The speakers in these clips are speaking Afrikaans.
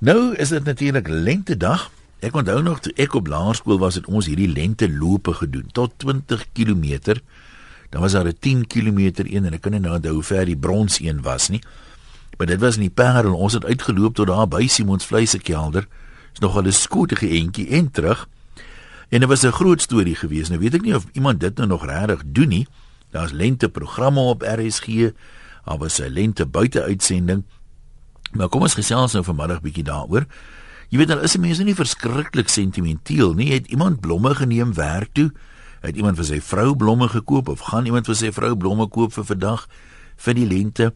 Nou is dit natuurlik lentedag. Ek onthou nog toe ek op laerskool was het ons hierdie lente lope gedoen tot 20 km. Dan was daar 'n 10 km een en ek kan nie nou onthou hoe ver die brons een was nie. Maar dit was in die Parel. Ons het uitgeloop tot daar by Simons vleisekelder. Is nog al 'n skootige entjie en terug. En dit was 'n groot storie geweest. Nou weet ek nie of iemand dit nou nog regtig doen nie. Daar's lente programme op RSG. Daar was 'n lente buite uitsending. Maar kom ons gesels nou vanmiddag bietjie daaroor. Jy weet dan is mense nie verskriklik sentimenteel nie. Het iemand blomme geneem werk toe? Het iemand vir sy vrou blomme gekoop of gaan iemand vir sy vrou blomme koop vir vandag vir die lente?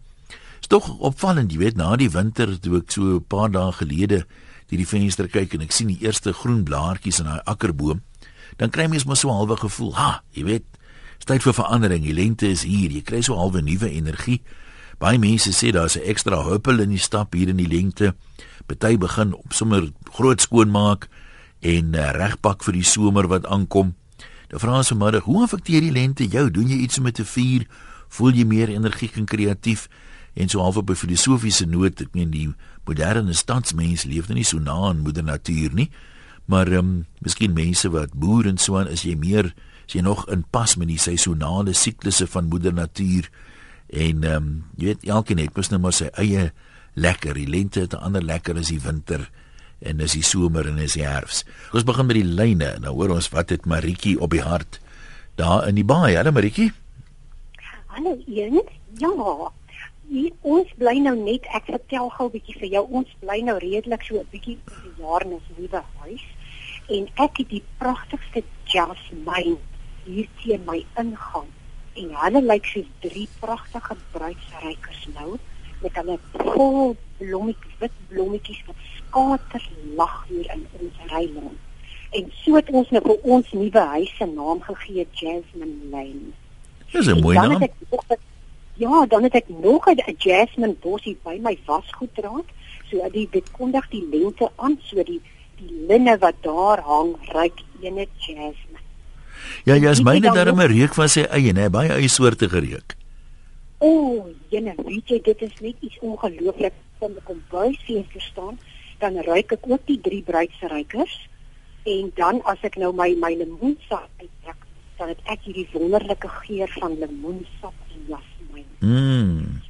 Is tog opvallend, jy weet, na die winter toe ek so 'n paar dae gelede deur die venster kyk en ek sien die eerste groen blaartjies in daai akkerboom, dan kry mens maar so 'n halwe gevoel, ha, jy weet, tyd vir verandering. Die lente is hier. Jy kry so 'n halwe nuwe energie. Baie mense sê daar's 'n ekstra huppel in die stap hier in die lente. Party begin op sommer groot skoonmaak en uh, regpak vir die somer wat aankom. Nou vra ons vanmiddag, hoe affekteer die lente jou? Doen jy iets om te vier? Voel jy meer energiek en kreatief? En so half op 'n filosofiese noot, ek meen die moderne stadsmens leef nou nie so na aan moeder natuur nie, maar ehm um, miskien mense wat boer en so aan is jy meer is jy nog in pas met die seisonale siklusse van moeder natuur? En ehm um, jy weet elkeen het mos nou maar sy eie lekker. Die lente 'n ander lekker as die winter en as die somer en as die herfs. Ons begin met die lyne. Nou hoor ons wat het Maritjie op die hart daar in die baai. Hallo Maritjie. Hallo Ian. Ja. Die, ons bly nou net ek vertel gou 'n bietjie vir jou. Ons bly nou redelik so 'n bietjie vir die jaar in ons nuwe huis en ek het die pragtigste jasmine hier teen my ingang en hulle lyk soos drie pragtige bruidsrykers nou met hulle vol blommetjies, wit blommetjies wat skater lag hier in ons reiland. En so het ons nou vir ons nuwe huis se naam gegee Jasmine Lane. Dis 'n mooi naam. Ja, dan het ek nog 'n jasmine bosie by my wasgoedraad, so die dit kondig die lente aan, so die die linne wat daar hang, ruik ene jasmine. Ja, ja, myne darm 'n reuk van sy eie, hè, baie eie soorte gereuk. O, oh, jene, weet jy, dit is net iets ongelooflik om kom buisvenster staan, dan ruik ek ook die drie bruidsrykers en dan as ek nou my my lemoensap uittrek, dan het ek hierdie wonderlike geur van lemoensap en jasmijn. Mm.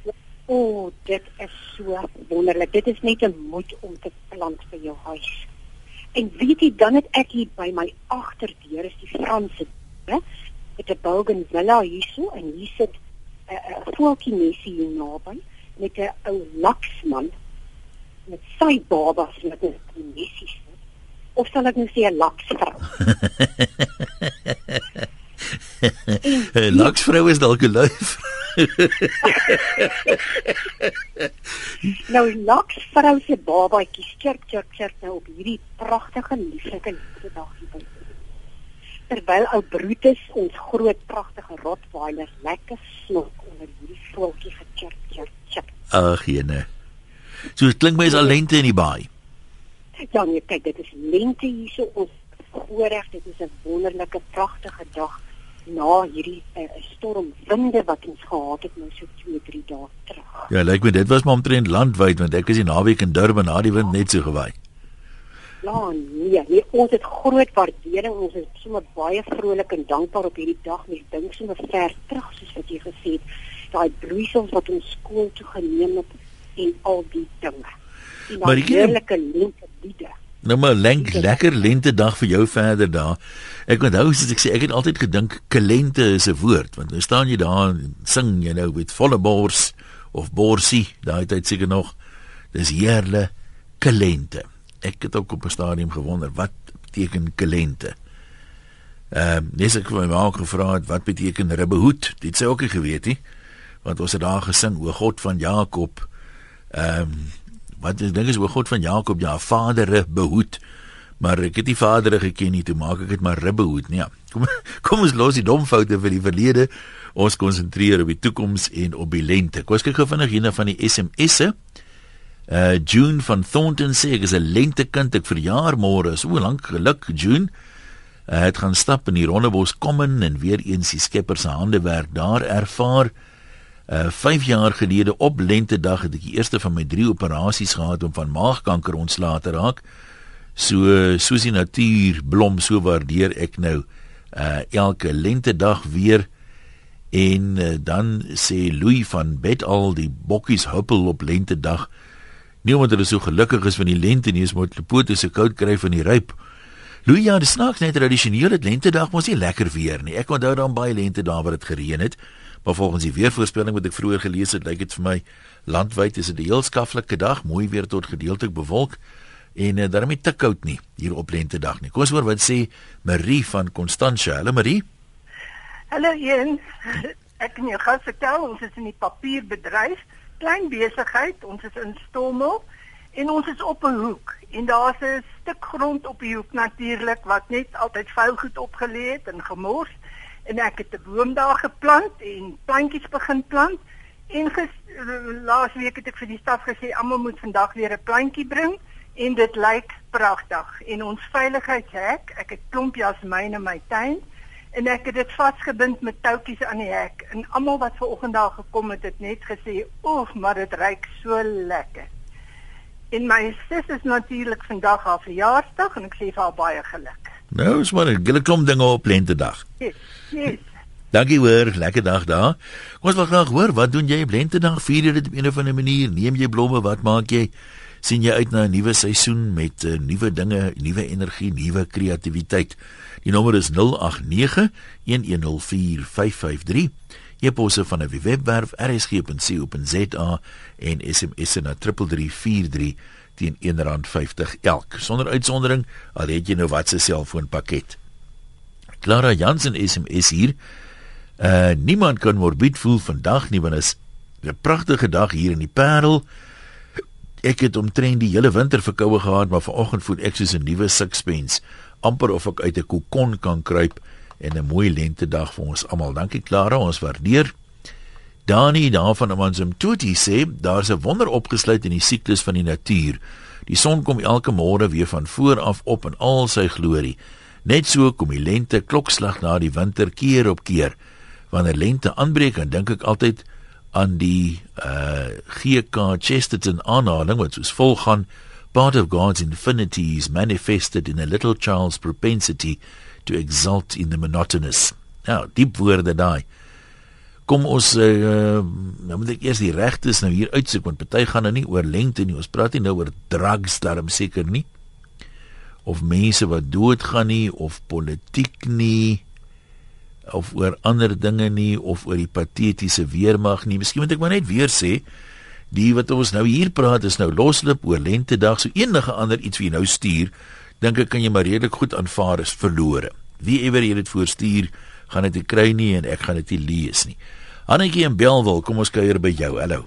O, oh, dit is so wonderlik. Dit is net 'n moed om te plant vir jou huis. En weet jy dan het ek hier by my agterdeur is die Franse, hè? Met 'n bougainvillea hierso en hier sit 'n uh, uh, voeltjie nesie hier naby met 'n ou laksman met sy babas met 'n nesie. Of sal ek nou sê 'n laksvrou? 'n Laksvrou is dalk 'n luif. nou laksvrou se babatjie chirp chirp chirp nou op hierdie pragtige lieflike dag hier. Terwyl ou Brutus ons groot pragtige Rottweiler lekker slok onder hierdie voeltjie gechirp chirp chirp. Ag jene. So dit klink my is al lente in die baai. Ja nee, kyk dit is lente hier so ons voorreg dit is 'n wonderlike pragtige dag na hierdie uh, stormwinde wat ons gehad het nou so 2, 3 dae terug. Ja, lyk my dit was maar omtrent landwyd want ek is die naweek in Durban na die wind net so gewaai. Ja, nee, nee, ons het groot waardering. Ons is sommer baie vrolik en dankbaar op hierdie dag. Mens dink sommer ver terug soos wat jy gesê het, daai bloeisels wat ons skool toe geneem het en al die dinge. Die natuurlike lente liede. Nou maar lenk lekker lente dag vir jou verder daar. Ek onthou as ek sê ek het altyd gedink kalente is 'n woord want nou staan jy daar en sing jy nou met volle bors of borsie daai tyd seker nog. Dis heerle kalente. Ek het ook op 'n stadium gewonder wat beteken kalente. Ehm uh, dis ek vir my ma gevra het wat beteken ribbehoed. Dit sê ook ek geweet nie want ons het daar gesing o God van Jakob. Ehm um, wat ek dink is o God van Jakob ja vadere behoed. Maar ek het die vadere geken nie toe maak ek dit maar ribbehoed nee. Kom kom ons los die dom foute vir die verlede. Ons konsentreer op die toekoms en op die lente. Kom ek kyk gou vinnig hierna van die SMS'e uh June van Thornton sê ek is 'n lentekind ek verjaar môre. So lank geluk June. Uh, het gaan stap in die Rondebos kom in en weer eens die skepper se hande werk daar ervaar. Uh 5 jaar gelede op lentedag het ek die eerste van my 3 operasies gehad om van maagkanker ontslae te raak. So soos die natuur blom, so waardeer ek nou uh elke lentedag weer en uh, dan sê Louis van Betal die bokkies huppel op lentedag. Nie omdat hulle so gelukkig is van die lente nie, is maar hulle pote se koud kry van die ryp. Louis ja, die snaaks net tradisioneel het lentedag mos nie lekker weer nie. Ek onthou dan baie lente daar waar dit gereën het. Maar volgens die weervoorspelling wat ek vroeër gelees het, lyk dit vir my landwyd is dit 'n heel skaflike dag, mooi weer tot gedeeltelik bewolk en uh, daarmee te koud nie hier op lentedag nie. Kom ons hoor wat sê Marie van Constantia. Hallo Marie. Hallo Jens. Ek kan jou gou vertel ons is in die papierbedryf, klein besigheid, ons is in Stommel en ons is op 'n hoek en daar's 'n stuk grond op die hoek natuurlik wat net altyd vuil goed opgelê het en gemors en ek het 'n boom daar geplant en plantjies begin plant. En laas week het ek vir die staf gesê almal moet vandag weer 'n plantjie bring. En dit lyk pragtig. En ons veiligheidshek ek het klomp jasmiene in my tuin en ek het dit vasgebind met toutjies aan die hek. En almal wat ver oggend daar gekom het het net gesê oef maar dit ruik so lekker. En my sis is natuurlik vandag haar verjaarsdag en ek sê vir haar baie geluk nou is maar 'n hele klomp dinge op lentedag yes, yes. Dankie hoor, lekker dag daar. Kom ons wil graag hoor, wat doen jy op lentedag? Vier jy dit op 'n of ander manier? Neem jy blomme? Wat maak jy? sien jy uit na 'n nuwe seisoen met uh, nuwe dinge, nuwe energie, nuwe kreatiwiteit. Die nommer is 0891104553. Jy posse van 'n webwerf rsg.co.za en SMS na 3343 teen R1.50 elk. Sonder uitsondering, al het jy nou wat se selfoonpakket. Clara Jansen SMS hier. Uh niemand kan morbid voel vandag nie want dit is 'n pragtige dag hier in die Parel. Ek het omtrent die hele winter verkoue gehad, maar vanoggend voel ek soos 'n nuwe sixpence, amper of ek uit 'n kokon kan kruip en 'n mooi lente dag vir ons almal. Dankie Clara, ons waardeer. Dani daarvan om ons om toe te sê, daar's 'n wonder opgesluit in die siklus van die natuur. Die son kom elke môre weer van voor af op in al sy glorie. Net so kom die lente klokslag na die winter keer op keer. Wanneer lente aanbreek, dan dink ek altyd aan die uh GK Chesterton aanhaling wat soos volg gaan part of God's infinity is manifested in a little child's propensity to exult in the monotonous. Nou, diep woorde daai. Kom ons uh nou moet ek eers die regtes nou hier uitsoek want party gaan nou nie oor lengte nie. Ons praat nie nou oor drugs daarom seker nie. Of mense wat doodgaan nie of politiek nie of oor ander dinge nie of oor die patetiese weermag nie. Miskien moet ek maar net weer sê die wat ons nou hier praat is nou loslip oor lentedag so enige ander iets wie nou stuur dink ek kan jy maar redelik goed aanvaar is verlore. Wie ewer jy dit voorstuur gaan dit kry nie en ek gaan dit nie lees nie. Annetjie en Belwel, kom ons kuier by jou. Hallo.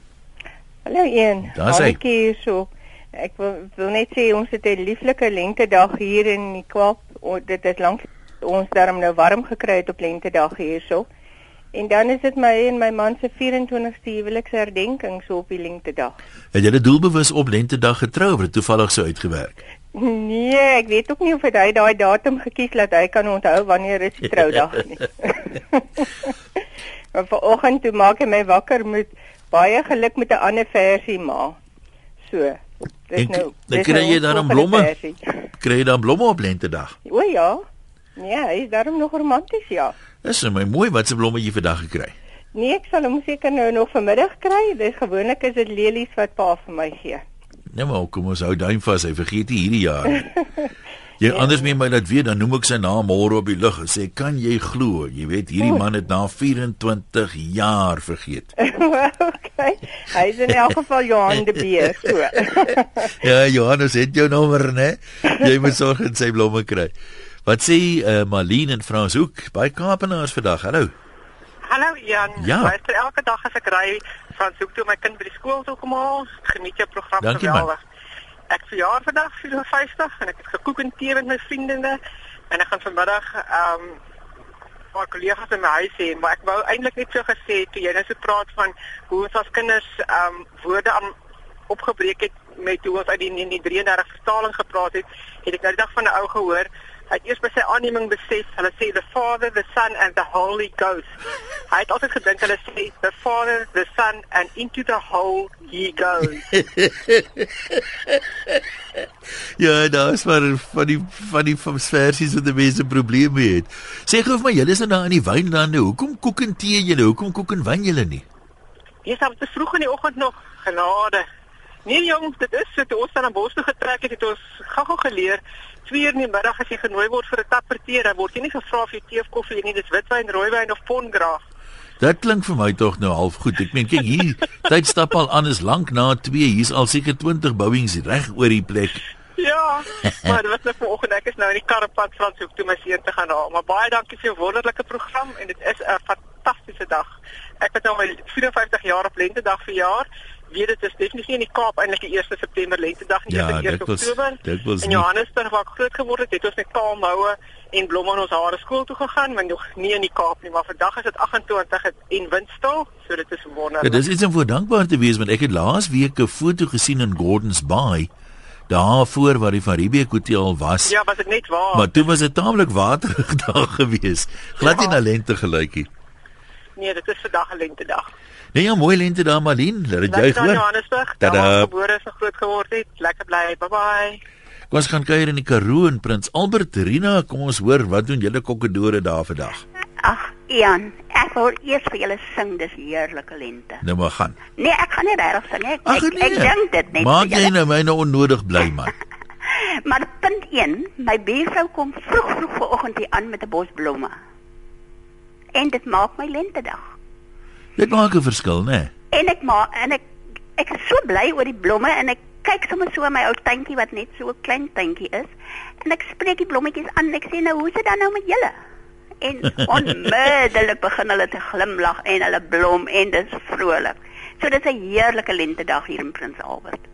Hallo een. Annetjie hier so. Ek wil, wil net sê ons het 'n lieflike lentedag hier in die Kaap. Dit is lank ons darm nou warm gekry het op lentedag hierso. En dan is dit my en my man se 24ste huweliksherdenking so op die lentedag. Het dit doelbewus op lentedag getrou of het toevallig so uitgewerk? Nee, ek weet ook nie of hy daai datum gekies dat hy kan onthou wanneer is die troudag nie. maar vanoggend toe maak hy my wakker met baie geluk met 'n ander versie ma. So, dis en, nou. Dan kry jy dan blomme. Kry jy dan blomme op lentedag? O ja. Ja, hy is daarom nog romanties, ja. Dis nou my mooi wat se blomme jy vandag gekry. Nee, ek sal hom seker nou nog vanmiddag kry. Dis gewoonlik is dit lelies wat pa vir my gee. Nee, maar kom ons hou duim vas. Hy vergeet nie hierdie jaar nie. Jy ja. anders mee my laat weet dan noem ek sy naam môre op die lug en sê kan jy glo jy weet hierdie man het na 24 jaar vergeet. okay. Hy is in elk geval Johan de Beer so. ja, Johannes het jou nommer né? Jy moet sorg en sy blomme kry. Wat sê uh, Malien en Frans Hoek by Kaapenaars vandag? Hallo. Hallo Jan. Ja. Luister elke dag as ek ry Frans Hoek toe my kind by die skool toe kom haal. Geniet jou program Dankie, geweldig. Ek verjaar vandag 54 en ek het gekook en tee met my vriende en ek gaan vanmiddag ehm um, my kollegas in my huis hê, maar ek wou eintlik net so gesê toe jy nou so praat van hoe ons as kinders ehm um, woorde aan opgebreek het met hoe ons uit die, die 33 vertaling gepraat het, het ek nou die dag van 'n ou gehoor Hy het eers by sy aanneming besef, hulle sê the Father, the Son and the Holy Ghost. Hy het altyd gedink hulle sê the Father, the Son and into the hole he goes. Ja, daar's maar van die van die van versies wat die mense probleme het. Sê gou vir my, julle is nou daar in die wynlande. Hoekom kook en tee julle? Hoekom kook en wyn julle nie? Eers op te vroeg in die oggend nog genade. Nee jong, dit is so toe ons aan bos toe getrek het, het ons gou-gou geleer 2 uur in die middag as jy genooi word vir 'n tapperteer, dan word jy nie gevra of jy tee of koffie nie, dis witwyn, rooiwyn of pongraaf. Dit klink vir my tog nou half goed. Ek meen kyk hier, tyd stap al aan is lank na 2. Hier's al seker 20 bouings reg oor die plek. Ja, maar dit was net vanoggend ek is nou in die karrepad Franshoek toe my seun te gaan haal. Maar baie dankie vir jou wonderlike program en dit is 'n fantastiese dag. Ek het nou my 54 jaar op lentedag verjaar weet dit is definitief nie in die Kaap eintlik die 1 September lentedag nie, Ja, dit is die 1 dit was- Oktober. dit was in nie- Johannesburg waar ek groot geword het, het ons met kaalmoue en blomme in ons hare skool toe gegaan, maar nog nie in die Kaap nie, maar vandag is dit 28 en windstil, so dit is Ja, wonderlik. dis iets om voor dankbaar te wees want ek het laas week 'n foto gesien in Gordons Bay daar voor waar die Van Riebeeck Hotel was. Ja, was dit net waar? Maar toe was dit taamlik waterig daar gewees. Glad nie Ja. na lente gelykie. Nee, dit is vandag 'n lentedag. Nee, ja, mooi lente daar Malien. Laat dit juig in hoor. Johannesburg, daar ek gebore is en groot geword het. Lekker bly. Bye bye. Kom ons gaan kuier in die Karoo en Prins Albert Rina, kom ons hoor wat doen julle kokkedore daar vandag. Ag, Ian, ek wil eers vir julle sing, dis heerlike lente. Nou maar gaan. Nee, ek gaan nie regtig sing nie. Ek ek, nee. ek dink dit net. Maak jy nou my nou onnodig bly man. Maar punt 1, my buurvrou kom vroeg vroeg vanoggend hier aan met 'n bos blomme. En dit maak my lentedag. Dit maak 'n verskil, né? Nee? En ek maak en ek ek is so bly oor die blomme en ek kyk sommer so my ou tuintjie wat net so 'n klein tuintjie is. En ek spreek die blommetjies aan en ek sê nou, hoe is dit dan nou met julle? En onmiddellik begin hulle te glimlag en hulle blom en dit is vrolik. So dis 'n heerlike lentedag hier in Prins Albert.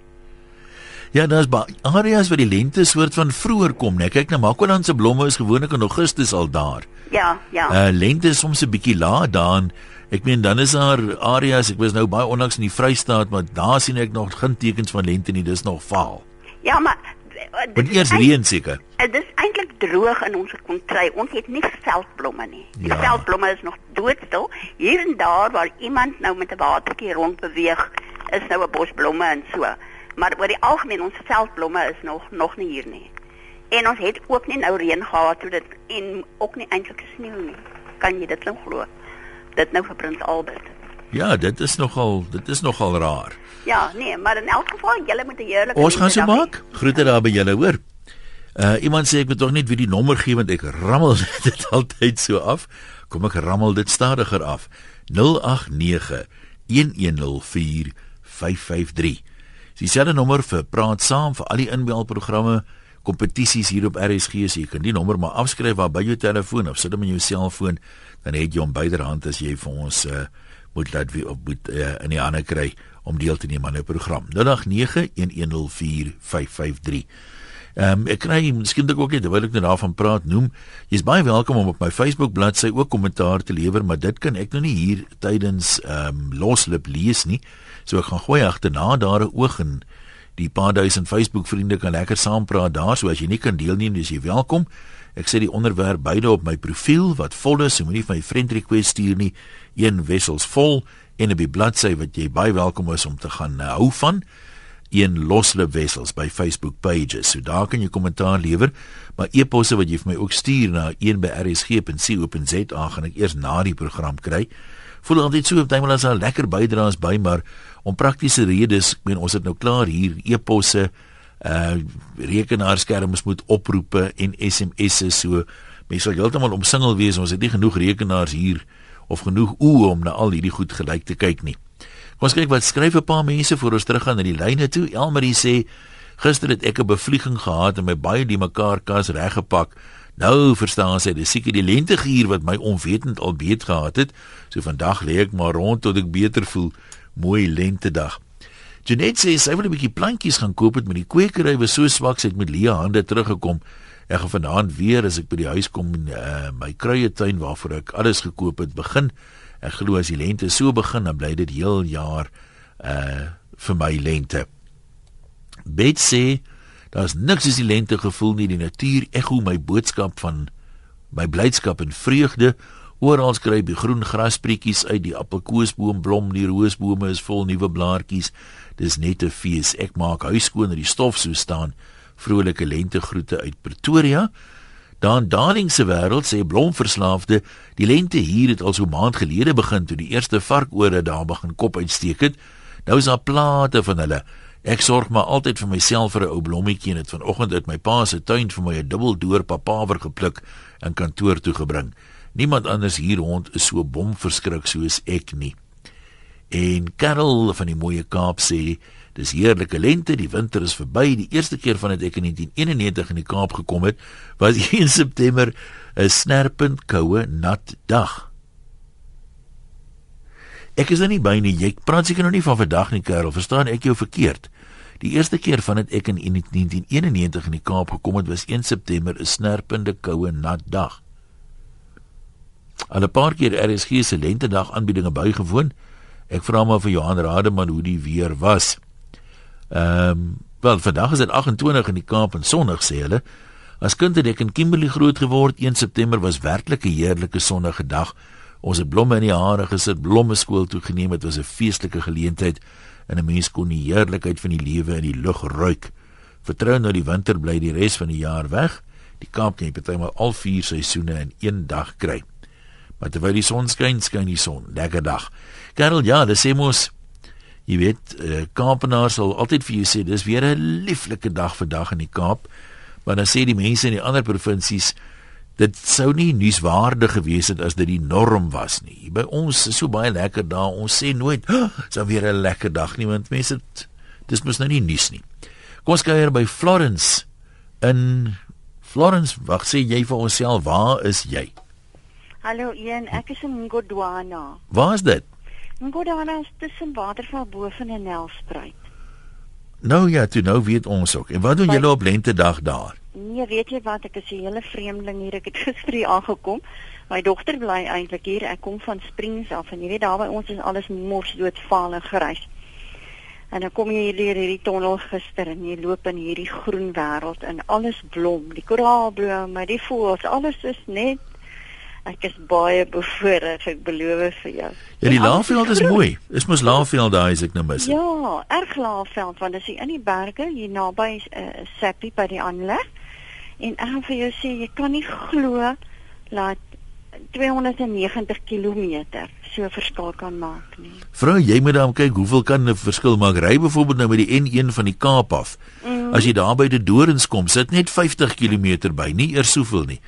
Ja, daar's baie areas waar die lente soort van vroeër kom, né? Kyk na Makwaland se blomme is gewoonlik in Augustus al daar. Ja, ja. Uh lente is soms 'n bietjie laat daan. Ek meen dan is daar areas, ek was nou baie onlangs in die Vrystaat, maar daar sien ek nog geen tekens van lente nie, dis nog vaal. Ja, maar eh, dit Want eers reën seker. eh, Dit is eintlik droog in ons kontry. Ons het nie veldblomme nie. Die Ja. veldblomme is nog doodstil. Hier en daar waar iemand nou met 'n watertjie rond beweeg, is nou 'n bos blomme en so. Maar oor die algemeen ons veldblomme is nog nog nie hier nie. En ons het ook nie nou reën gehad toe dit en ook nie eintlik sneeu nie. Kan jy dit nou glo? Dit nou vir Prins Albert. Ja, dit is nogal dit is nogal raar. Ja, nee, maar in elk geval julle moet 'n heerlike Ons gaan so maak. Groete daar by julle, hoor. Uh iemand sê ek moet tog net weer die nommer gee want ek rammel dit altyd so af. Kom ek rammel dit stadiger af. 089 1104 553. Dieselfde nommer vir praat saam vir al die inbelprogramme, kompetisies hier op RSG. So jy kan die nommer maar afskryf waar by jou telefoon of sit hom in jou selfoon, dan het jy hom byderhand as jy vir ons uh moet laat wie op moet uh, in die hande kry om deel te neem aan 'n program. 0891104553. Ehm um, ek kry miskien dalk ook net terwyl ek nou daarvan praat noem, jy's baie welkom om op my Facebook bladsy ook kommentaar te lewer, maar dit kan ek nou nie hier tydens ehm um, loslip lees nie. So ek gaan gooi agterna daar 'n oog en die paar duisend Facebook vriende kan lekker saam praat daar, so as jy nie kan deelneem, dis jy welkom. Ek sê die onderwerp beide op my profiel wat vol is, so moenie vir my friend request stuur nie. Een wessels vol en op die bladsy wat jy baie welkom is om te gaan uh, hou van een loslip wessels by Facebook pages. So daar kan jy kommentaar lewer, maar e-posse wat jy vir my ook stuur na 1by@rsg.co.za gaan ek eers na die program kry. Voel altyd so op tyd maar as daar lekker bydraes by, maar om praktiese redes, ek meen ons het nou klaar hier e-posse uh rekenaarskerms moet oproepe en SMS'e so mense sal heeltemal omsingel wees ons het nie genoeg rekenaars hier of genoeg oë om na al hierdie goed gelyk te kyk nie. Ons kyk wat skryf 'n paar mense voor ons teruggaan na die lyne toe. Elmarie sê gister het ek 'n bevlieging gehad en my baie die mekaar kas reggepak. Nou verstaan sy, dis seker die lentegier wat my onwetend al beet gehad het. So vandag lê ek maar rond tot ek beter voel. Mooi lentedag. Janet sê sy wil 'n bietjie plantjies gaan koop het met die kwekery was so swak sy het met leë hande teruggekom. Ek gaan vanaand weer as ek by die huis kom en uh, my kruietuin waarvoor ek alles gekoop het begin. Ek glo as die lente so begin dan bly dit heel jaar uh vir my lente. Bet sê Daar's niks as die lente gevoel nie, die natuur ekho my boodskap van my blydskap en vreugde. Oral skryp die groen grasprietjies uit, die appelkoesboom blom, die roosbome is vol nuwe blaartjies. Dis net 'n fees. Ek maak huis skoon en die stof so staan. Vrolike lentegroete uit Pretoria. Dan Darling se wêreld sê blomverslaafde, die lente hier het al so maand gelede begin toe die eerste varkore daar begin kop uitsteek het. Nou is daar plate van hulle. Ek sorg maar altyd vir myself vir 'n ou blommetjie en dit vanoggend uit my pa se tuin vir my 'n dubbeldoor papaver gepluk en kantoor toe gebring. Niemand anders hier rond is so bomverskrik soos ek nie. En Karel van die mooie Kaap sê Dis heerlike lente, die winter is verby. Die eerste keer vandat ek in 1991 in die Kaap gekom het, was in September 'n snerpend koue nat dag. Ek is nou nie by nie. Jy praat seker nog nie van vandag nie, Karel. Verstaan ek jou verkeerd? Die eerste keer vandat ek in 1991 in die Kaap gekom het, was 1 September 'n snerpende koue nat dag. Al 'n paar keer RSG se lentedag aanbiedinge bygewoon. Ek vra maar vir Johan Rademan hoe die weer was. Ehm um, wel vandag is dit 28 in die Kaap en sonnig sê hulle. As kind het ek in Kimberley groot geword. 1 September was werklik 'n heerlike sonnige dag. Ons het blomme in die hare gesit, blomme skool toe geneem. Dit was 'n feestelike geleentheid en 'n mens kon die heerlikheid van die lewe in die lug ruik. Vertrou nou die winter bly die res van die jaar weg. Die Kaap kan partymal al vier seisoene in een dag kry. Maar terwyl die son skyn, skyn die son. Lekker dag. Karel, ja, dis mos Jy weet, uh, Kaapenaars sal altyd vir jou sê dis weer 'n lieflike dag vandag in die Kaap. Maar dan sê die mense in die ander provinsies dit sou nie nuuswaardig gewees het as dit die norm was nie. By ons is so baie lekker dae. Ons sê nooit, oh, "Sou weer 'n lekker dag nie," want mense dit dis mos nou nie nuus nie. Kom ons kyk hier by Florence in Florence, wag sê jy vir onsself, waar is jy? Hallo Ian, ek is in Godwana. Waar is dit? Godwana is tussen Waterval bo van 'n Nelspruit. Nou ja, toe nou weet ons ook. En wat doen julle op lentedag daar? Nee, weet jy wat, ek is 'n hele vreemdeling hier. Ek het gister hier aangekom. My dogter bly eintlik hier. Ek kom van Springs af en jy weet daar by ons is alles mors doodvaal en grys. En dan kom jy hier deur hierdie tonnel gister en jy loop in hierdie groen wêreld en alles blom, die koraalbome, die voëls, alles is net Ek is baie bevoorreg, ek beloof vir jou. Ja, die Laagveld is mooi. Dis mos Laagveld daai as ek nou mis. Ja, erg Laagveld want dit is in die berge hier naby is uh, Seppi by die aanleg. En ek gaan vir jou sê jy kan nie glo dat 290 km so verskil kan maak nie. Vrou, jy moet dan kyk hoeveel kan 'n verskil maak. Ry byvoorbeeld nou met die N1 van die Kaap af. Mm. As jy daar by die Dorings kom, sit net 50 km by, nie eers soveel nie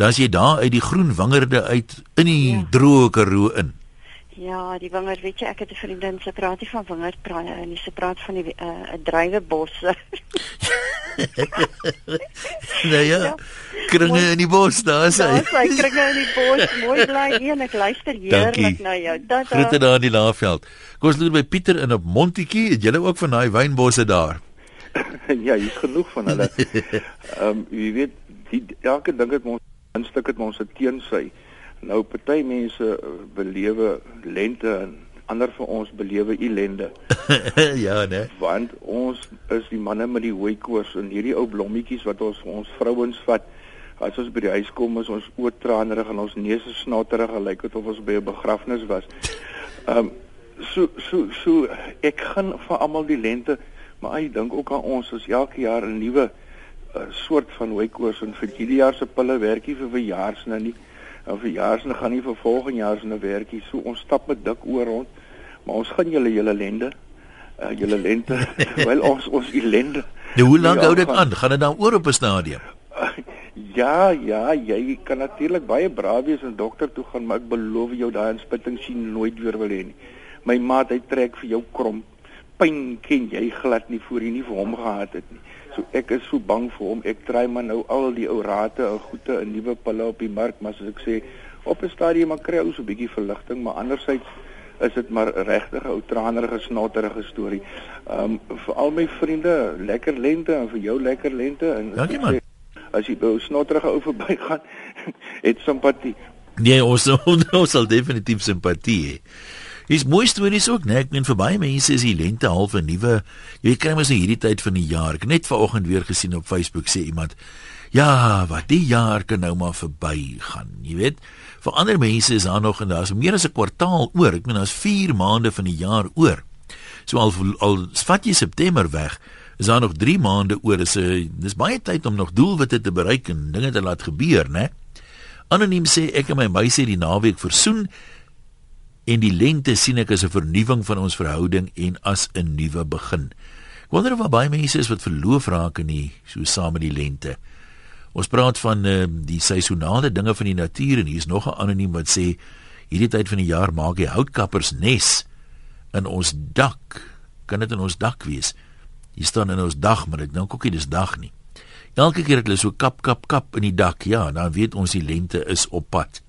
dan as jy daar uit die groen wingerde uit in die ja. droë Karoo in. Ja, die wingerd, weet jy, ek het 'n vriendin se praat nie van wingerd praat en sy praat van die 'n uh, druiwebosse. nou ja. ja. Kringe in die bos, daar is hy. Daar is hy, kringe in die bos. Mooi bly een, ek luister heerlik na jou. Dat Groete daar in die Laagveld. Kom ons loop by Pieter in op Montetjie. Het julle ook van daai wynbosse daar? ja, hier's genoeg van hulle. Ehm um, jy weet, die, elke ding het ons 'n stuk het ons se teensy. Nou party mense belewe lente en ander vir ons belewe ellende. ja, né? Want ons is die manne met die hooi koors en hierdie ou blommetjies wat ons vir ons vrouens vat. As ons by die huis kom, is ons oortranerig en ons neuse snotterig gelyk het of ons by 'n begrafnis was. Ehm um, so so so ek gaan vir almal die lente, maar ek dink ook aan ons as elke jaar 'n nuwe 'n soort van hooikoors en vir hierdie jaar se pille werkie vir verjaarsne nie. En verjaarsne gaan nie vir volgende jaar se nou werkie. So ons stap met dik oor rond. Maar ons gaan julle julle lende. Uh julle lente. Wel ons ons ellende. Nou hoe lank hou dit aan? Gaan dit dan oor op 'n stadium? Ja, ja, jy kan natuurlik baie braaf wees en dokter toe gaan, maar ek beloof jou daai inspitting sien nooit weer wil hê nie. My maat hy trek vir jou krom. Pyn ken jy glad nie voor jy nie vir hom gehad het nie. So ek is so bang vir hom. Ek try maar nou al die ou rate en goeie 'n nuwe pille op die mark, maar soos ek sê, op 'n stadium maar kry ons 'n bietjie verligting, maar andersins is dit maar regtig 'n ou tranerige snotterige storie. Ehm um, vir al my vriende, lekker lente en vir jou lekker lente en Dankie man. Sê, as jy by 'n snotterige ou verbygaan, het simpatie. Nee, ons ons sal definitief simpatie hê. Dis mooi stories ook, né? Ek meen vir baie mense is die lente half 'n nuwe jy kry mos in hierdie tyd van die jaar. Ek net vanoggend weer gesien op Facebook sê iemand, "Ja, wat die jaar kan nou maar verby gaan." Jy weet, vir ander mense is daar nog en daar's meer as 'n kwartaal oor. Ek meen daar's 4 maande van die jaar oor. So al al vat jy September weg, is daar nog 3 maande oor. Dis 'n dis baie tyd om nog doelwitte te bereik en dinge te laat gebeur, né? Anoniem sê ek en my meisie die naweek versoen en die lente sien ek as 'n vernuwing van ons verhouding en as 'n nuwe begin. Ek wonder of baie mense is wat verloof raak in die so saam met die lente. Ons praat van uh, die seisonale dinge van die natuur en hier's nog 'n anoniem wat sê hierdie tyd van die jaar maak die houtkappers nes in ons dak. Kan dit in ons dak wees? Hier staan in ons dak, maar dit dink ook nie dis dag nie. Elke keer ek hulle so kap kap kap in die dak, ja, dan weet ons die lente is op pad.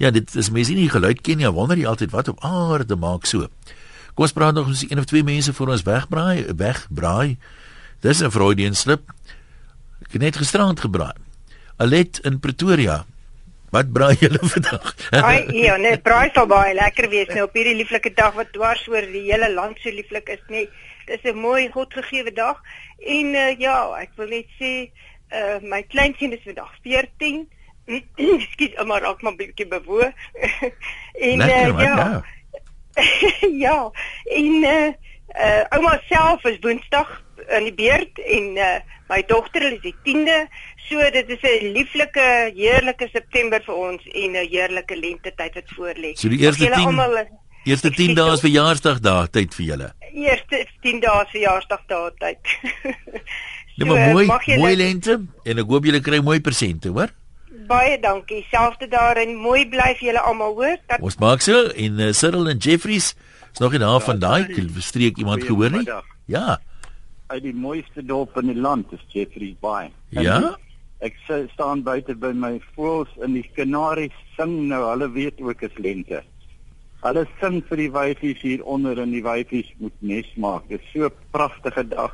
Ja, dit is mense nie geluid ken nie. Wonder jy altyd wat op aarde maak so. Kom ons praat nog eens een of twee mense vir ons wegbraai, wegbraai. Dis 'n Freudian slip. Ek het net gisterand gebraai. Alet in Pretoria. Wat braai julle vandag? Ai, ja, net braai sal baie lekker wees nou op hierdie lieflike dag wat dwars oor die hele land so lieflik is, nee. Dis 'n mooi godgegewe dag. En uh, ja, ek wil net sê, uh my kleinkind is vandag 14 Skiet, maar raak maar bietjie bewoe. en Lekker, uh, ja. Nou? ja. En uh, uh ouma self is Woensdag in die beurt en uh my dogter is die 10de. So dit is 'n lieflike, heerlike September vir ons en 'n heerlike lente tyd wat voorlê. So die eerste 10 allemaal, Eerste 10 dae is verjaarsdag daar tyd vir julle. Eerste 10 dae is verjaarsdag daar tyd. so, nee, mooi, mooi lente en ek hoop julle kry mooi presente, hoor? Baie dankie. Selfde daarin. Mooi bly vir julle almal, hoor. Dat... Ons maak so en uh, Cyril en Jeffries is nog nie daar van daai streek iemand gehoor nie. Ja. Uit die mooiste dorp in die land is Jeffries Bay. Ja. Ek staan buite by my voëls in die kanaries sing nou. Hulle weet ook is lente. Hulle sing vir die wyfies hier onder en die wyfies moet nes maak. Dit is so 'n pragtige dag.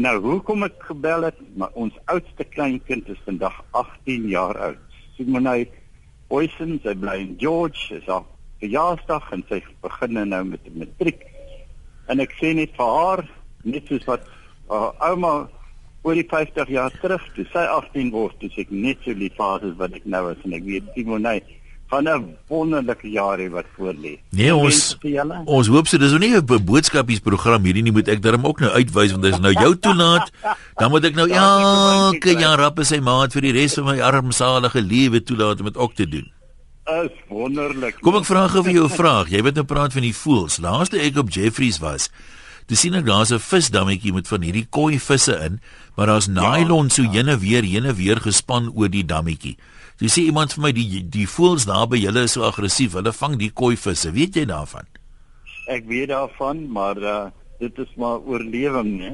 Nou, hoekom ek gebel het? Maar ons oudste kleinkind is vandag 18 jaar oud. Simonay Boysen, sy bly in George, is haar verjaarsdag en sy begin nou met die matriek. En ek sê net vir haar, net soos wat haar ouma oor die 50 jaar terug, toe sy 18 word, dis ek net so lief vir haar wat ek nou is en ek weet Simonay van 'n wonderlike jaar hê wat voor lê. Nee, ons ons hoop so dis nou nie 'n boodskapiesprogram hierdie nie moet ek darm ook nou uitwys want dis nou jou toelaat. Dan moet ek nou elke jaar rap sy maat vir die res van my armsalige lewe toelaat om dit ook te doen. Is wonderlik. Kom ek vra gou vir jou 'n vraag. Jy weet nou praat van die voëls. Laaste ek op Jeffries was, toe sien ek daar's 'n visdammetjie met van hierdie koi visse in, maar daar's nylon so heen en weer, heen en weer gespan oor die dammetjie. Jy sê iemand vir my die die voels daar by julle is so aggressief. Hulle vang die koi visse. Weet jy daarvan? Ek weet daarvan, maar uh, dit is maar oorlewing, né?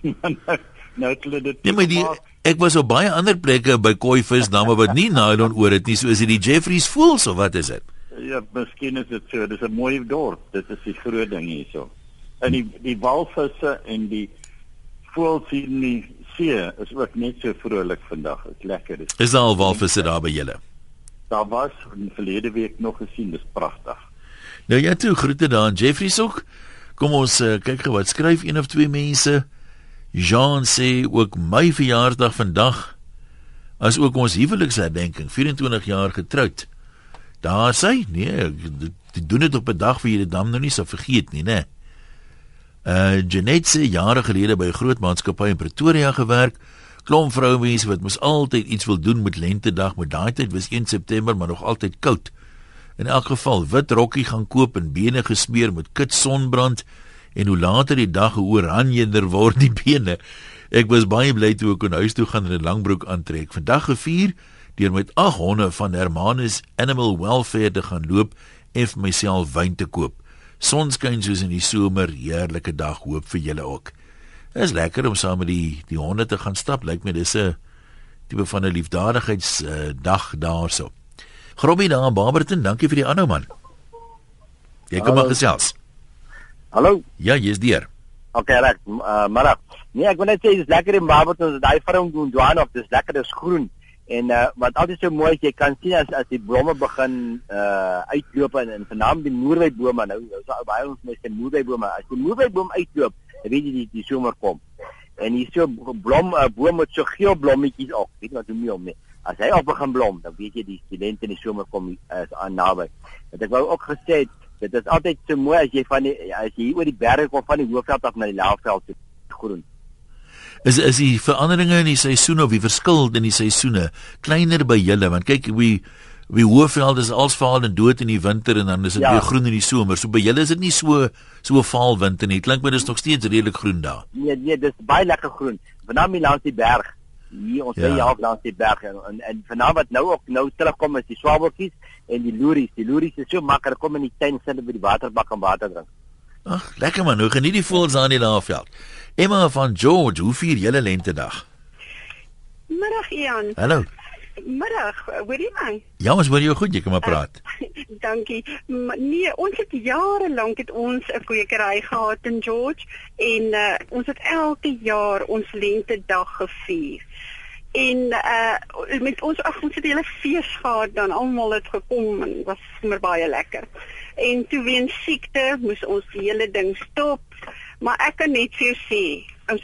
nou het hulle dit Nee, maar die ek was op baie ander plekke by koi vis damme wat nie nylon oor het nie. So is dit die Jeffries voels of wat is dit? Ja, miskien is dit so. Dis 'n mooi dorp. Dit is die groot ding hierso. En die die walvisse en die voels hier nie see is ook net so vrolik vandag. Dit lekker. Dis Is daar al walvisse daar by julle? Daar was in verlede week nog gesien, dis pragtig. Nou ja, toe groete daar aan Jeffrey Sok. Kom ons uh, kyk gou wat skryf een of twee mense. Jean sê ook my verjaarsdag vandag as ook ons huweliksherdenking, 24 jaar getroud. Daar sê nee, doen dit op 'n dag vir jy dit dan nou nie sou vergeet nie, né? Nee. Uh Janet se jare gelede by 'n groot maatskappy in Pretoria gewerk. Klomp vroumense wat mos altyd iets wil doen met lentedag, maar daai tyd was 1 September maar nog altyd koud. In elk geval wit rokkie gaan koop en bene gesmeer met kit sonbrand en hoe later die dag hoe oranjender word die bene. Ek was baie bly toe ek kon huis toe gaan en 'n langbroek aantrek. Vandag gevier deur met ag honde van Hermanus Animal Welfare te gaan loop en vir myself wyn te koop. Sonskyn soos in die somer, heerlike dag hoop vir julle ook. Dit is lekker om saam met die die honde te gaan stap. Lyk my dis 'n tipe van 'n liefdadigheids uh, dag daarso. Grobbie daar in Barberton, dankie vir die aanhou man. Jy kom maar gesels. Hallo. Ja, jy's deur. Okay, reg. Uh, maar nee, ek wil net sê dis lekker in Barberton, daai farm doen Johan op, dis lekker, dis groen En uh, wat altyd so mooi is, jy kan sien as as die blomme begin uh uitloop en, en veral die moerweibome nou, nou so baie ons mense moerweibome, as die moerweiboom uitloop, weet jy die, die somer kom. En hier so blom 'n uh, boom met so geel blommetjies op, weet wat noem jy hom nie. As hy op begin blom, dan weet jy die studente in die somer kom is aan naby. Want ek wou ook gesê het, dit is altyd so mooi as jy van die as jy hier oor die berge kom van die hoofveld af na die laafveld toe groen. Is is die veranderinge in die seisoene of die verskil in die seisoene kleiner by julle want kyk wie wie hoofveld is als vaal en dood in die winter en dan is dit ja. weer groen in die somer. So by julle is dit nie so so vaal winter nie. Klink my dis nog steeds redelik groen daar. Nee nee, dis baie lekker groen. Vanaand langs die berg. Hier ons lê ja. langs die berg en en, en vanaand wat nou ook nou terugkom is die swabeltjies en die loeries. Die loeries is so maklik kom in die tuin sit by die waterbak en water drink. Ag, lekker man. Nou geniet die voels aan die laafveld. Emma van George, hoe vier julle lentedag? Middag Ian. Hallo. Middag, hoor jy my? Ja, ons hoor jou goed, jy kan maar praat. Uh, dankie. M nee, ons het jare lank het ons 'n kwekery gehad in George en uh, ons het elke jaar ons lentedag gevier. En uh met ons ag ons het 'n hele fees gehad dan almal het gekom en was sommer baie lekker. En toe weens siekte moes ons die hele ding stop Maar ek kan net vir jou sê,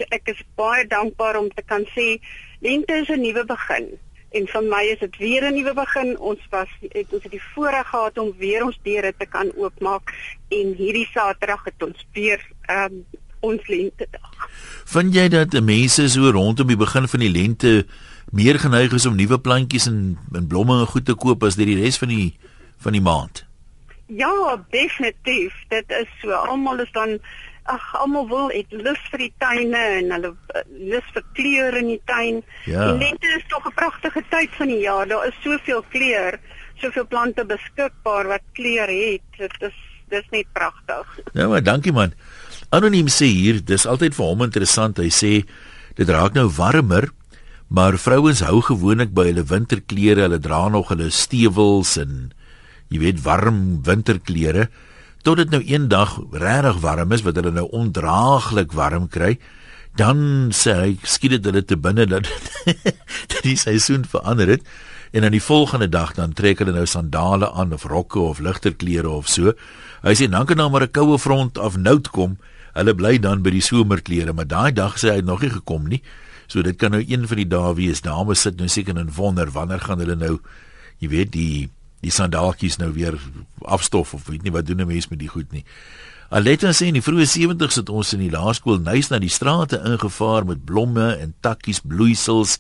ek is baie dankbaar om te kan sê lente is 'n nuwe begin. En vir my is dit weer 'n nuwe begin. Ons was het ons het die voorreg gehad om weer ons deure te kan oopmaak en hierdie Saterdag het ons weer um, ons lente dag. Vind jy dat mense so rondom die begin van die lente meer geneig is om nuwe plantjies en en blomme en goed te koop as die res van die van die maand? Ja, definitief. Dit is so. Almal is dan ag almal wil het lus vir die tuine en hulle uh, lus vir kleur in die tuin. Ja. Die lente is tog 'n pragtige tyd van die jaar. Daar is soveel kleur, soveel plante beskikbaar wat kleur het. Dit is dis net pragtig. Ja, maar dankie man. Anoniem sê hier, dis altyd vir hom interessant. Hy sê dit raak nou warmer, maar vrouens hou gewoonlik by hulle winterklere. Hulle dra nog hulle stewels en jy weet warm winterklere tot dit nou eendag regtig warm is wat hulle nou ondraaglik warm kry dan sê hy skiet dit hulle te binne dat dat die seisoen verander het. En dan die volgende dag dan trek hulle nou sandale aan of rokke of ligter klere of so. Hy sê dan kan nou maar 'n koue front af nout kom. Hulle bly dan by die somerklere. Maar daai dag sê hy nog nie gekom nie. So dit kan nou een van die dae wees. Dames sit nou seker in wonder wanneer gaan hulle nou jy weet die die sandaaltjies nou weer afstof of weet nie wat doen 'n mens met die goed nie. Aletta sê in die vroeë 70's het ons in die laerskool nuus na die strate ingevaar met blomme en takkies, bloeisels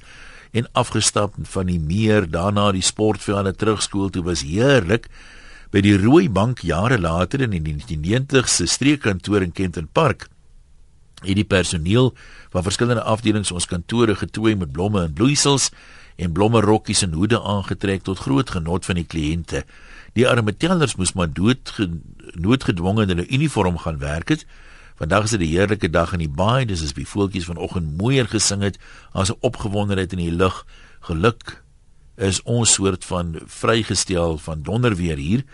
en afgestap van die meer daarna die sportvelde terugskool toe was heerlik by die rooi bank jare later in die 1990s se streekkantoor in Kenton Park. Hierdie personeel van verskillende afdelings ons kantore getooi met blomme en bloeisels en blomme rokkies en hoede aangetrek tot groot genot van die kliënte. Die arme tellers moes maar dood noodgedwonge in hulle uniform gaan werk het. Vandag is dit 'n heerlike dag in die baai, dis as die voeltjies vanoggend mooier gesing het as 'n opgewondenheid in die lug. Geluk is ons soort van vrygestel van donderweer hier.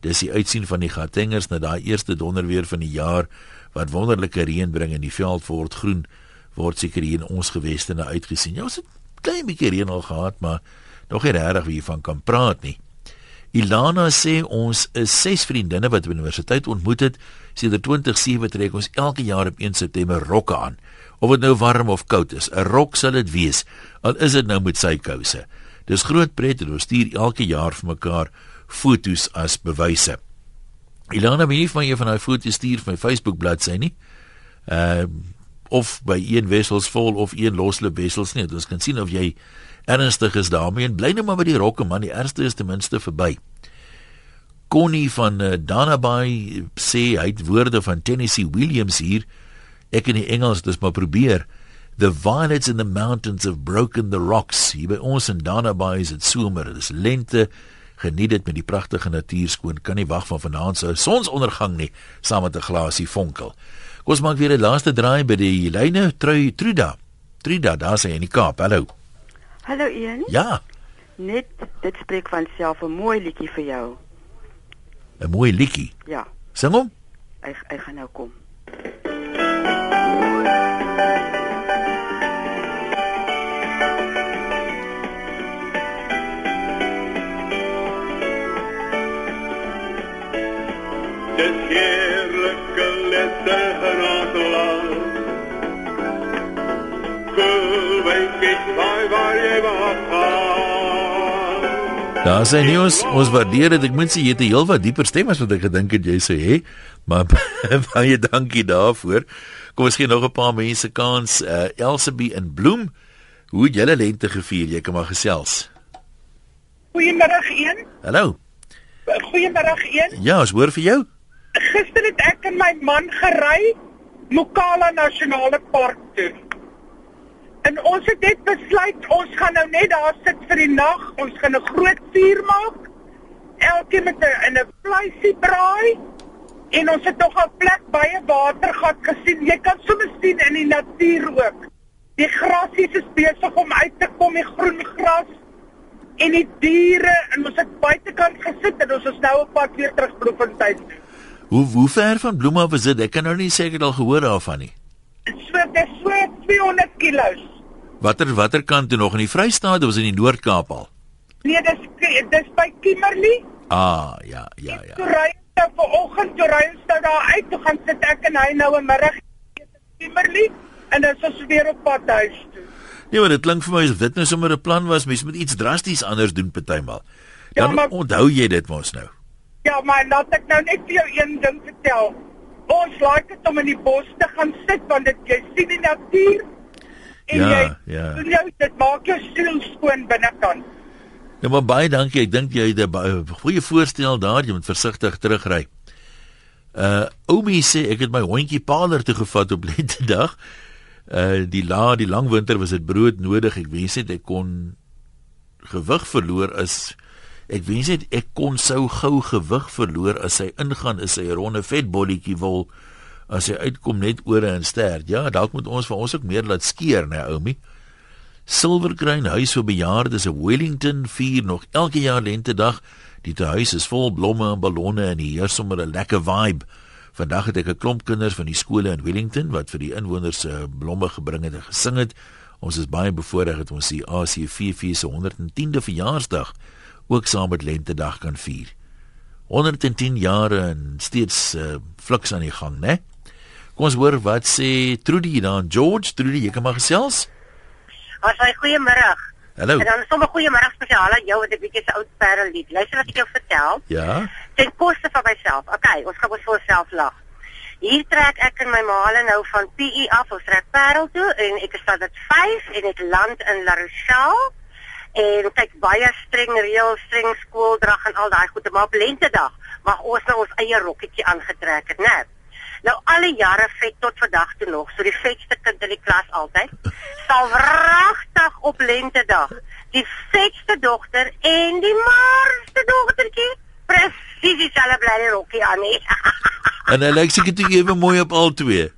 Dis die uitsien van die Gautengers na daai eerste donderweer van die jaar wat wonderlike reën bring en die veld word groen word seker hier in ons geweste na uitgesien. Ja, ons het klein bietjie reën al gehad, maar nog nie regtig wie van kan praat nie. Ilana sê ons is ses vriendinne wat by universiteit ontmoet het. Sedert 2007 trek ons elke jaar op 1 September rokke aan. Of dit nou warm of koud is, 'n rok sal dit wees. Al is dit nou met sy kouse. Dis groot pret en ons stuur elke jaar vir mekaar foto's as bewyse. Ilana, wie van julle van daai foto's stuur vir my Facebook bladsy nie? Ehm of by een wessels vol of een loslop wessels nie. Ons kan sien of jy ernstig is daarmee en bly net maar by die rokke man, die ergste is ten minste verby. Connie van uh, Danabai sê hy het woorde van Tennessee Williams hier. Ek in die Engels dis maar probeer. The violets in the mountains have broken the rocks. Hier by ons in Danabai is dit somer, dis lente. Geniet dit met die pragtige natuur skoon. Kan nie wag van vanaand se sonsondergang nie saam met 'n glasie vonkel. Kom ons maak weer 'n laaste draai by die lyne Trui Truda. Truda, daar sê in die Kaap. Hallo. Hallo Ian. Ja. Net dit spreek van self 'n mooi liedjie vir jou. 'n Mooi liedjie. Ja. Sing hom. Hy hy gaan nou kom. Dit hier Daar sê nuus, ons waardeer dit. Ek moet sê jy het 'n heel wat dieper stem as wat ek gedink het jy sou hê. Maar baie dankie daarvoor. Kom ons gee nog 'n paar mense kans. Uh Elsabie in Bloem. Hoe het julle lente gevier? Jy kan maar gesels. Goeiemiddag een. Hallo. Goeiemiddag een. Ja, ons hoor vir jou. Gister het ek en my man gery Mokala Nasionale Park toe. En ons het net besluit ons gaan nou net daar sit vir die nag. Ons gaan 'n groot vuur maak. Elkeen met 'n in 'n vleisie braai. En ons het nog 'n plek by 'n watergat gesien. Jy kan sommer sien in die natuur ook. Die grasies is besig om uit te kom, die groen gras en die diere en ons het buitekant gesit en ons is nou op pad weer terug Bloemfontein. Hoe hoe ver van Bloem af is dit? Ek kan nou nie seker al gehoor daarvan nie. So dit is so 200 km. Watter watter kant toe nog in die Vrystaat of was in die Noord-Kaap al? Nee, dis dis by Kimberley. Ah, ja, ja, ja. Toe ry ons nou vanoggend toe ry ons nou daar uit, toe gaan sit ek en hy nou 'n middag in Kimberley en dan is ons weer op pad huis toe. Nee, maar dit klink vir my asof dit nou sommer 'n plan was. Mens moet iets drasties anders doen partymal. Dan ja, maar, onthou jy dit mos nou. Ja, maar laat ek nou net vir jou een ding vertel. Ons like dit om in die bos te gaan sit want dit jy sien die natuur en Ja, jy ja. jou dit maak jou siel skoon binnekant. Ja, maar baie dankie. Ek dink jy het 'n goeie voorstel daar. Jy moet versigtig terugry. Uh Oumi sê ek het my hondjie Paler toe gevat op lentedag. Uh die la die lang winter was dit brood nodig. Ek wens net ek kon gewig verloor is ek wens net ek kon sou gou gewig verloor as hy ingaan is hy 'n ronde vetbolletjie wil as hy uitkom net ore en stert. Ja, dalk moet ons vir ons ook meer laat skeer, né, Oumi? Silverkruin huis vir bejaardes in Wellington vier nog elke jaar lentedag. Die huis is vol blomme en ballonne en hier is sommer 'n lekker vibe. Vandag het ek 'n klomp kinders van die skole in Wellington wat vir die inwoners se blomme gebring het en gesing het. Ons is baie bevoorreg dat ons die ACVV se 110de verjaarsdag ook saam met lentedag kan vier. 110 jare en steeds uh, fliks aan die gang, né? Kom ons hoor wat sê Trudy dan George, Trudy, jy kan maar gesels. As hy goeiemôre. Hallo. En dan sommer goeiemôre spesiaal aan jou wat 'n bietjie se oud parel lied. Luister wat ek jou vertel. Ja. Ten koste van myself. Okay, ons gaan ons vir onsself lag. Hier trek ek en my maale nou van PE af, ons trek Parel toe en ek is standaard 5 en ek land in La Rochelle. En kyk baie streng reëls, streng skooldrag en al daai goede, maar op lentedag mag ons nou ons eie rokkietjie aangetrek het, né? Nou alle jare vet tot vandag toe nog, so die vetste kind in die klas altyd sal wragtig op lentedag die vetste dogter en die maarste dogtertjie presies dieselfde bly rokkie aan hê. En hy lyk seker toe ewe mooi op al twee.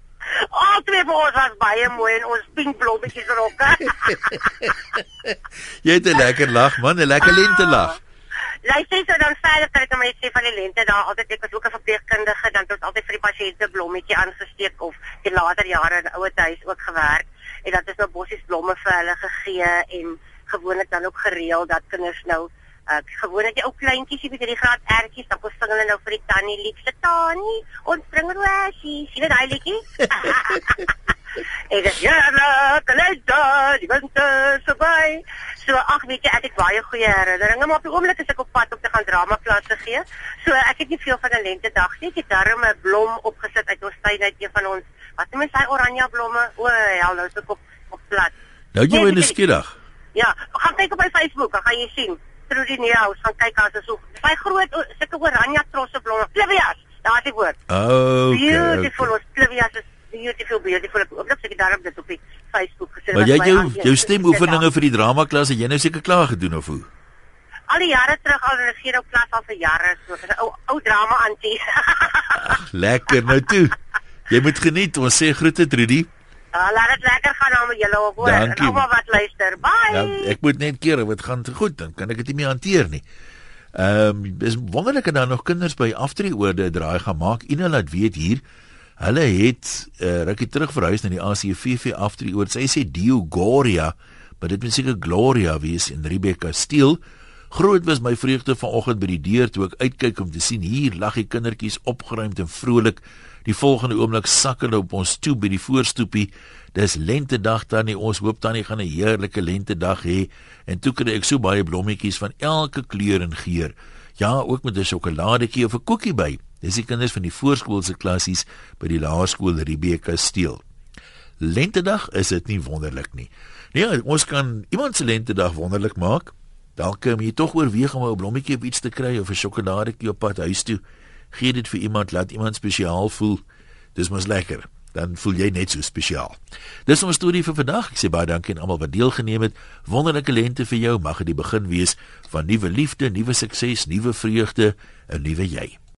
Al twee van ons was baie mooi in ons pink blommetjies rokke. Jy het 'n lekker lag man, 'n lekker lente lag. Luister so dan verder kry ek my sê van die lente daar altyd ek was ook 'n verpleegkundige dan het ons altyd vir die pasiënte blommetjie aangesteek of in later jare in ouer huis ook gewerk. En dat is nou bossies blomme vir hulle gegee en gewoonlik dan ook gereël dat kinders nou uh gewoonlik die ou kleintjies jy weet hierdie graad ertjies dan kos hulle nou vir die tannie liefste tannie ons bring rosies jy weet daai liedjie Ek ja, la, kalenda, die winter is verby. So ag weet jy, ek het baie goeie herinneringe, maar op die oomblik is ek op pad om te gaan dramaklasse gee. So ek het nie veel van 'n lentedag nie. Ek het darm 'n blom opgesit uit ons tuin uit een van ons. Wat noem jy sy oranje blomme? O, hel, nou is ek op op plat. Nou jy Nee, ek- skidag. Ja, gaan kyk op my Facebook, dan gaan jy sien. Trudy Neus, gaan kyk as is so. Sy groot sulke oranje trosse blomme. Clivias, daar is die woord. Okay. Beautiful, okay. ons Clivias is beautiful, beautiful. Ek hoop ek het daarom dit op die Facebook gesit. Maar jy jou aan- jou stemoefeninge vir die dramaklas het jy nou seker klaar gedoen of hoe? al die jare terug al in 'n gee klas al vir jare so. 'n ou ou drama antie. Lekker nou toe. Jy moet geniet. Ons sê groete Trudy. Uh, laat dit lekker gaan nou met julle op hoor. En Dankie. almal wat luister. Bye. Ja, ek moet net keer wat gaan te goed, dan kan ek dit nie meer hanteer nie. Ehm um, is wonderlik dat daar nog kinders by aftreeorde draai gaan maak. Ina laat weet hier. Hulle het uh, rukkie terug verhuis na die ACVV aftreeoord. Sy sê Dio Gloria, maar dit moet seker Gloria wees in Rebecca Steel. Groot was my vreugde vanoggend by die deur toe ek uitkyk om te sien hier lag die kindertjies opgeruimd en vrolik. Die volgende oomblik sak hulle op ons toe by die voorstoepie. Dis lentedag tannie, ons hoop tannie gaan 'n heerlike lentedag hê. En toe kry ek so baie blommetjies van elke kleur en geur. Ja, ook met 'n sjokoladetjie of 'n koekie by. Dis die kinders van die voorskoolse klassies by die laerskool Rebecca Steel. Lentedag is dit nie wonderlik nie. Nee, ons kan iemand se lentedag wonderlik maak. Dalk moet jy tog oorweeg om 'n blommetjie of iets te kry of 'n sjokoladetjie op pad huis toe. Gee dit vir iemand, laat iemand spesiaal voel. Dis mos lekker. Dan voel jy net so spesiaal. Dis ons storie vir vandag. Ek sê baie dankie aan almal wat deelgeneem het. Wonderlike lente vir jou. Mag dit die begin wees van nuwe liefde, nuwe sukses, nuwe vreugde, 'n nuwe jy.